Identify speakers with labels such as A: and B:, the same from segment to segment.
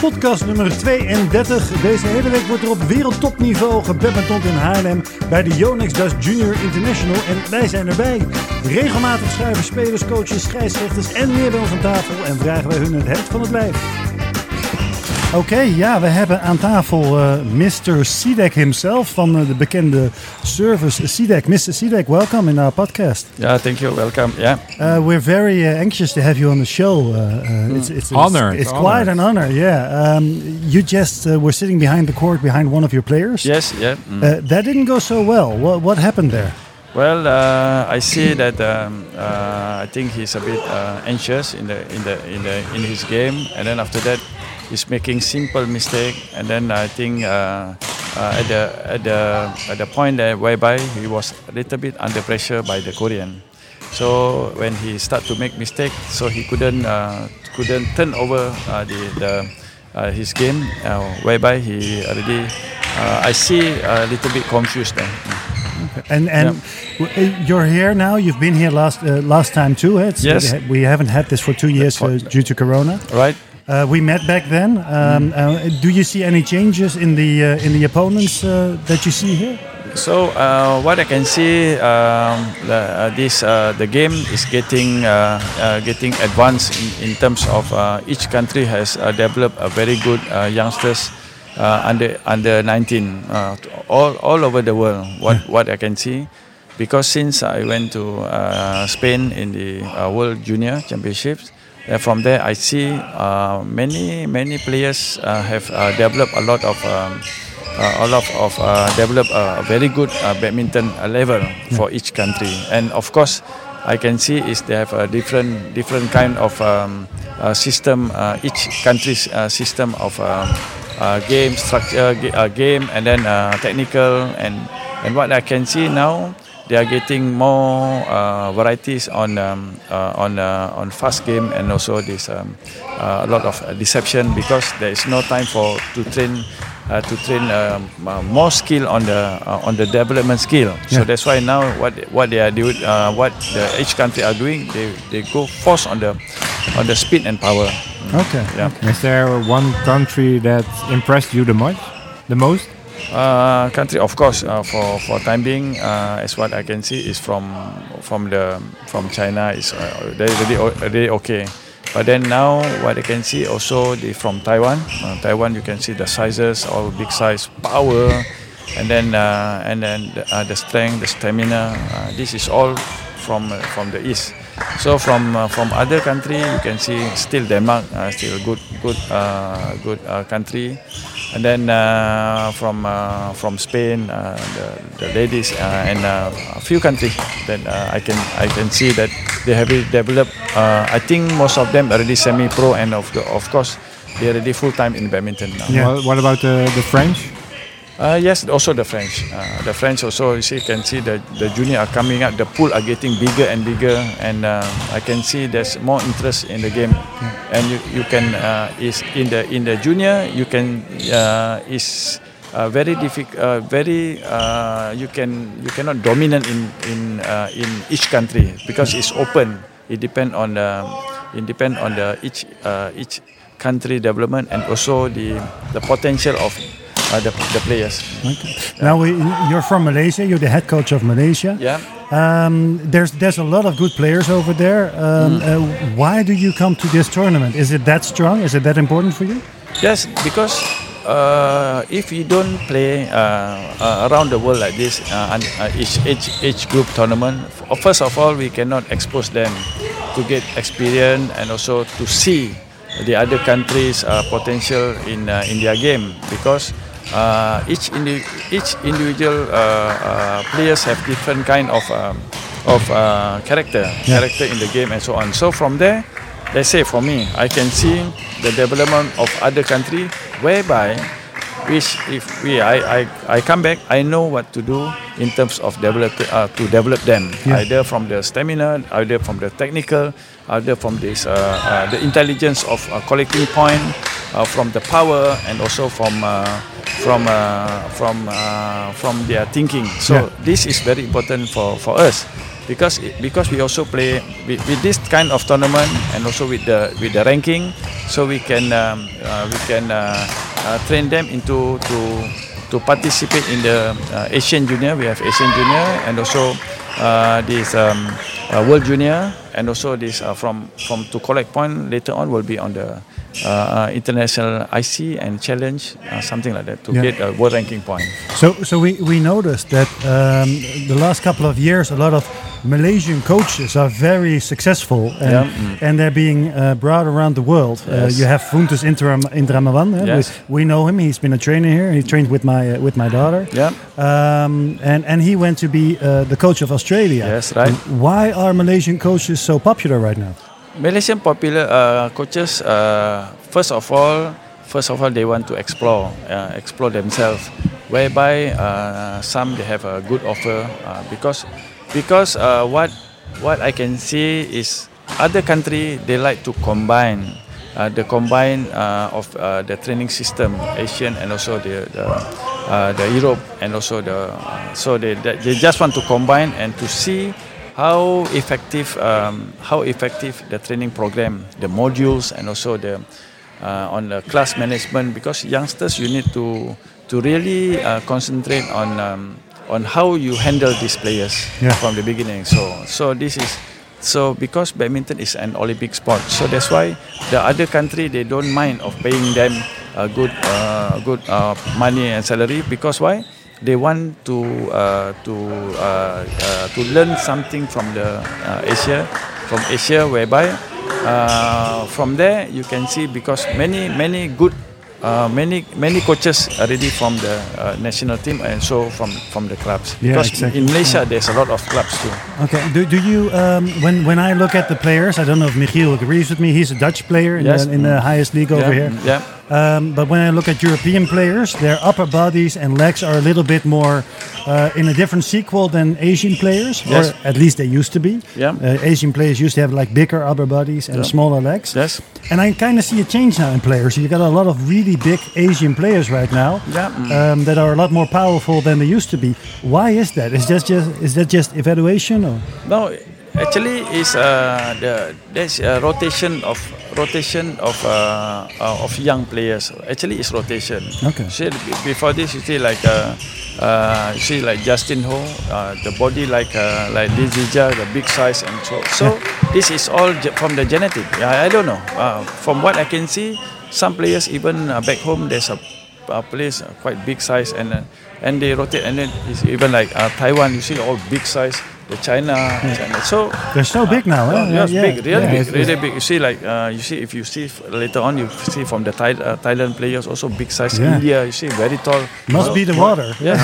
A: Podcast nummer 32. Deze hele week wordt er op wereldtopniveau gebadmintond in Haarlem bij de Yonex Dust Junior International. En wij zijn erbij. Regelmatig schuiven spelers, coaches, scheidsrechters en meer bij ons aan tafel en vragen wij hun het heft van het lijf. Oké, ja, we hebben aan tafel uh, Mr. Sidek himself van uh, de bekende service Sidek. Mr. Sidek, welcome in our podcast.
B: Yeah, thank you. Welcome. Yeah.
A: Uh, we're very anxious to have you on the show. Mm. It's, it's,
C: honor.
A: It's, it's quite an honor. Yeah. Um, you just were sitting behind the court behind one of your players.
B: Yes. Yeah.
A: Mm. that didn't go so well. What, what happened there?
B: Well, uh, I see that um, uh, I think he's a bit uh, anxious in the in the in the in his game, and then after that, he's making simple mistake, and then I think uh, uh, at the at the at the point that whereby he was a little bit under pressure by the Korean. So when he start to make mistake, so he couldn't uh, couldn't turn over uh, the the uh, his game, uh, whereby he already uh, I see a little bit confused then.
A: And and yeah. you're here now. You've been here last uh, last time too. It's,
B: yes.
A: We haven't had this for two years uh, due to Corona.
B: Right.
A: Uh, we met back then. Um, mm. do you see any changes in the in the opponents that you see here?
B: So uh, what I can see, um, the, uh, this uh, the game is getting getting advanced in, in terms of each country has developed a very good youngsters under under 19 all all over the world. What what I can see, because since I went to Spain in the World Junior Championships. Uh, from there, I see uh, many many players uh, have developed a lot of um, a lot of develop a very good badminton level for each country, and of course, I can see is they have a different different kind of um, system. each country's system of um, game structure, game, and then technical, and and what I can see now they are getting more uh, varieties on um, uh, on uh, on fast game and also this um, a lot of deception because there is no time for to train uh, to train um, more skill on the uh, on the development skill. Yeah. So that's why now what what they are doing, uh, what the each country are doing, they, they go force on the on the speed and power.
A: Okay.
B: Yeah.
C: Okay. Is there one country that impressed you the most? The most?
B: Uh, country, of course, uh, for for time being, uh, as what I can see is from from the from China is uh, they really really okay. But then now what I can see also the from Taiwan. Uh, Taiwan, you can see the sizes, all big size, power, and then uh, and then the, uh, the strength, the stamina. Uh, this is all from uh, from the east. So from uh, from other country, you can see still Denmark, uh, still good good uh, good uh, country. And then uh, from uh, from Spain, uh, the, the ladies uh, and uh, a few countries that uh, I can I can see that they have developed. Uh, I think most of them already semi-pro and of the, of course they are already full time in badminton now.
C: Yeah. What, what about the, the French?
B: Uh, yes, also the French. Uh, the French also, you see, can see the, the junior are coming up. The pool are getting bigger and bigger, and uh, I can see there's more interest in the game. And you, you can uh, is in the in the junior you can uh, is uh, very difficult. very you can you cannot dominant in in in each country because it's open. It depend on the it depend on the each each country development and also the the potential of uh, the, the players.
A: Okay. Now we, you're from Malaysia. You're the head coach of Malaysia.
B: Yeah.
A: Um, there's there's a lot of good players over there. Um, mm. uh, why do you come to this tournament? Is it that strong? Is it that important for you?
B: Yes, because uh, if you don't play uh, uh, around the world like this, uh, each age age group tournament, first of all, we cannot expose them to get experience and also to see the other countries' potential in in their game because uh, each indi- each individual uh, uh, players have different kind of um, of uh, character yeah. character in the game and so on. So from there, let's say for me, I can see the development of other country whereby which if we I, I, I come back I know what to do in terms of develop uh, to develop them yeah. either from the stamina either from the technical either from this uh, uh, the intelligence of uh, collecting point uh, from the power and also from uh, from uh, from uh, from their thinking. So yeah. this is very important for, for us because because we also play with, with, this kind of tournament and also with the with the ranking. so we can um, uh, we can uh, uh, train them into to to participate in the uh, Asian Junior. We have Asian Junior and also uh, this um, uh, World Junior and also this uh, from from to collect point later on will be on the uh, uh, international IC and challenge uh, something like that to
A: Yeah.
B: get a world ranking point.
A: So, so we, we noticed that um, the last couple of years, a lot of Malaysian coaches are very successful and,
B: Yeah, mm.
A: and they're being uh, brought around the world. Uh,
B: Yes.
A: you have Funtus Indram, Indramawan. eh?
B: Yes.
A: We, we know him. He's been a trainer here. He trained with my uh, with my daughter.
B: Yeah.
A: Um, and, and he went to be uh, the coach of Australia.
B: Yes, right.
A: Why are Malaysian coaches so popular right now?
B: Malaysian popular uh, coaches, uh, first of all, first of all, they want to explore, uh, explore themselves. Whereby uh, some they have a good offer uh, because because uh, what what I can see is other country they like to combine uh, the combine uh, of uh, the training system, Asian and also the the, uh, the Europe and also the so they they just want to combine and to see how effective um, how effective the training program, the modules, and also the uh, on the class management. Because youngsters, you need to to really uh, concentrate on um, on how you handle these players
A: Yeah.
B: from the beginning. So so this is. So because badminton is an Olympic sport, so that's why the other country they don't mind of paying them a good uh, good uh, money and salary because why? They want to uh, to uh, uh, to learn something from the uh, Asia from Asia whereby uh, from there you can see because many many good uh, many many coaches already from the uh, national team and so from from the clubs
A: Yeah,
B: because
A: exactly.
B: in Malaysia there's a lot of clubs too
A: Okay. Do, do you um, when when I look at the players? I don't know if Michiel agrees with me. He's a Dutch player in,
B: Yes.
A: the, in the highest league over here.
B: yeah
A: Um, but when I look at European players, their upper bodies and legs are a little bit more uh, in a different sequel than Asian players,
B: Yes.
A: or at least they used to be.
B: Yeah.
A: Uh, Asian players used to have like bigger upper bodies and
B: Yeah.
A: smaller legs.
B: yes
A: And I kind of see a change now in players. You got a lot of really big Asian players right now
B: Yeah,
A: um, that are a lot more powerful than they used to be. Why is that? Is that just is that just evaluation or?
B: No, actually, is uh, the there's a rotation of rotation of uh, uh, of young players. Actually, it's rotation.
A: Okay.
B: See, before this, you see like uh, uh, you see like Justin Ho, uh, the body like uh, like Dizija, the big size and so. So this is all from the genetic. I, I don't know. Uh, from what I can see, some players even uh, back home there's a, a place uh, quite big size and uh, and they rotate and then it's even like uh, Taiwan you see all big size. The China, China. so
A: They're so big now,
B: Oh,
A: huh?
B: yes, big, really
C: Yeah,
B: big,
C: it's-
B: really big. You see, like uh, you see, if you see later on, you see from the Thai, uh, Thailand players also big size.
A: Yeah.
B: India, you see, very tall.
A: Must be the water.
B: Yeah,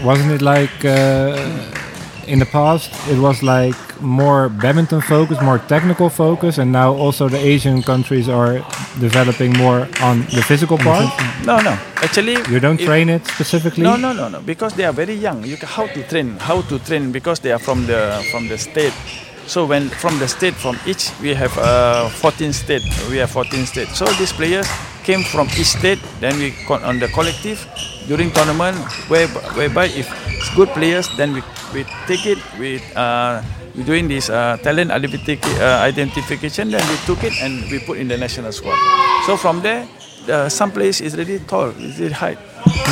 C: Wasn't it like uh, in the past? It was like more badminton focus, more technical focus, and now also the Asian countries are developing more on the physical part.
B: no, no. Actually,
C: You don't train it specifically.
B: No, no, no, no. Because they are very young. You can, how to train? How to train? Because they are from the from the state. So when from the state, from each we have uh, 14 state. We have 14 state. So these players came from each state. Then we con- on the collective during tournament, where, whereby if it's good players, then we, we take it. We uh, we doing this uh, talent identifi- uh, identification. Then we took it and we put in the national squad. So from there, uh, some players is really tall, is really height,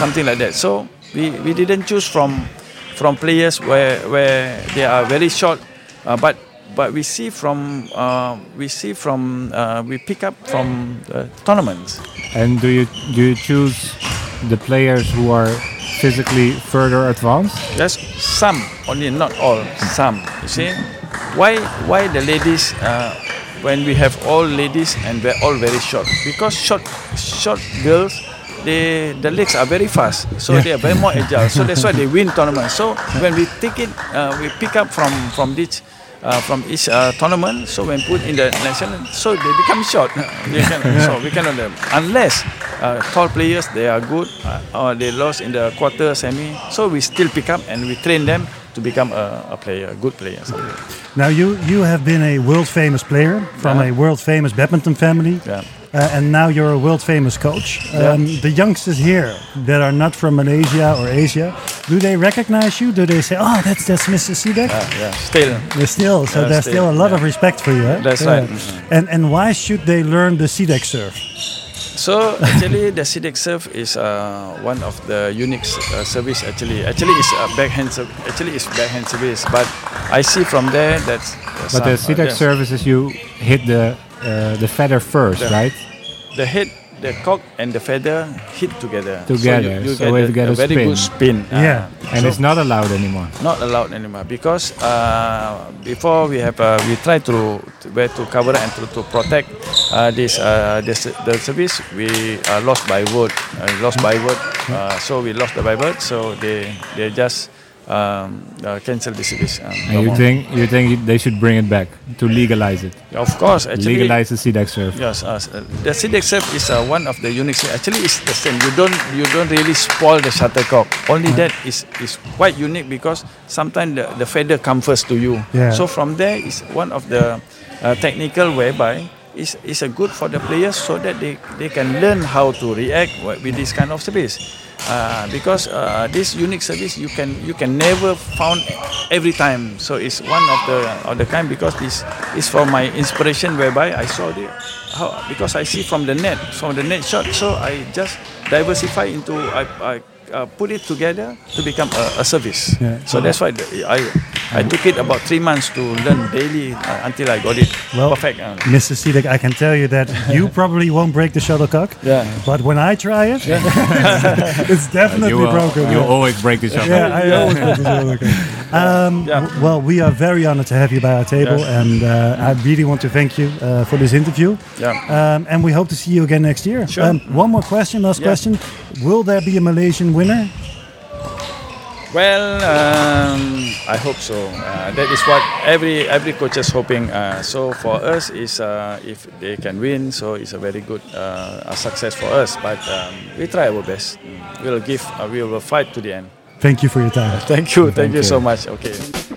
B: something like that. So we, we didn't choose from from players where where they are very short, uh, but but we see from uh, we see from uh, we pick up from uh, tournaments.
C: And do you do you choose the players who are physically further advanced?
B: Yes, some only, not all. Some. You see, why why the ladies uh, when we have all ladies and we're all very short because short short girls. They, the legs are very fast, so
A: Yeah.
B: they are very more agile. So that's why they win tournaments. So when we take it, uh, we pick up from from this uh, from each uh, tournament. So when put in the national, so they become short. They can, So we cannot uh, unless uh, tall players they are good uh, or they lost in the quarter semi. So we still pick up and we train them to become a, a player, a good player.
A: Now you you have been a world famous player from
B: Yeah.
A: a world famous badminton family.
B: Yeah.
A: Uh, and now you're a world famous coach.
B: Yeah.
A: Um, the youngsters here that are not from Malaysia or Asia, do they recognize you? Do they say, "Oh, that's that's Mr. Sidek"?
B: Yeah, yeah. Still,
A: They're still, so
B: Yeah,
A: there's still,
B: still,
A: a lot
B: yeah.
A: of respect for you. eh?
B: That's right. Mhm.
A: And and why should they learn the Sidek serve?
B: So actually, the Sidek serve is uh, one of the unique uh, service. Actually, actually it's a backhand. serv- Actually, it's backhand service. But I see from there that. uh,
C: But the Sidek
B: yes,
C: services, you hit the uh, the feather first,
B: Yeah.
C: right?
B: the head, the cock, and the feather hit together.
C: Together,
B: you, you
C: so we get a
B: very
C: spin.
B: good spin.
A: Yeah.
C: And
B: so
C: it's not allowed anymore.
B: not allowed anymore because uh, before we have uh, we try to, to where to cover and to, to protect uh, this uh, this the service we uh, lost by vote uh, lost by vote uh, so we lost the by vote so they they just um, uh, service. Um,
C: And you
B: more.
C: think you think they should bring it back to legalize it,
B: of course actually
C: legalize the serve.
B: Yes, uh, uh, the serve is uh, one of the unique. Actually, it's the same. You don't you don't really spoil the shuttlecock. Only that is is quite unique because sometimes the, the feather comes first to you.
A: Yeah.
B: So from there is one of the uh, technical whereby is is a good for the players so that they, they can learn how to react wi- with this kind of service. Uh, because uh, this unique service you can you can never found every time. So it's one of the of the kind because this is from my inspiration whereby I saw the how because I see from the net from the net shot. So I just diversify into I, I uh, put it together to become a, a service.
A: Yeah.
B: So that's why the, I I took it about three months to learn daily uh, until I got it
A: Well,
B: perfect. uh.
A: Mr. Sidek, I can tell you that you probably won't break the shuttlecock.
B: Yeah.
A: But when I try it, it's definitely
C: You, will,
A: broken.
C: you always break the shuttle.
A: Yeah, I always break the shuttlecock. Um,
B: Yeah.
A: w- Well, we are very honored to have you by our table,
B: Yeah.
A: and uh, I really want to thank you uh, for this interview.
B: Yeah.
A: Um, and we hope to see you again next year.
B: Sure.
A: Um, one more question, last
B: Yeah.
A: question. Will there be a Malaysian winner?
B: Well, um, I hope so. Uh, that is what every every coach is hoping. Uh, so for us, is uh, if they can win, so it's a very good uh, a success for us. But um, we try our best. We'll give. Uh, we will fight to the end.
A: Thank you for your time.
B: Thank you. Thank,
C: Thank
B: you
C: you.
B: so much. Okay.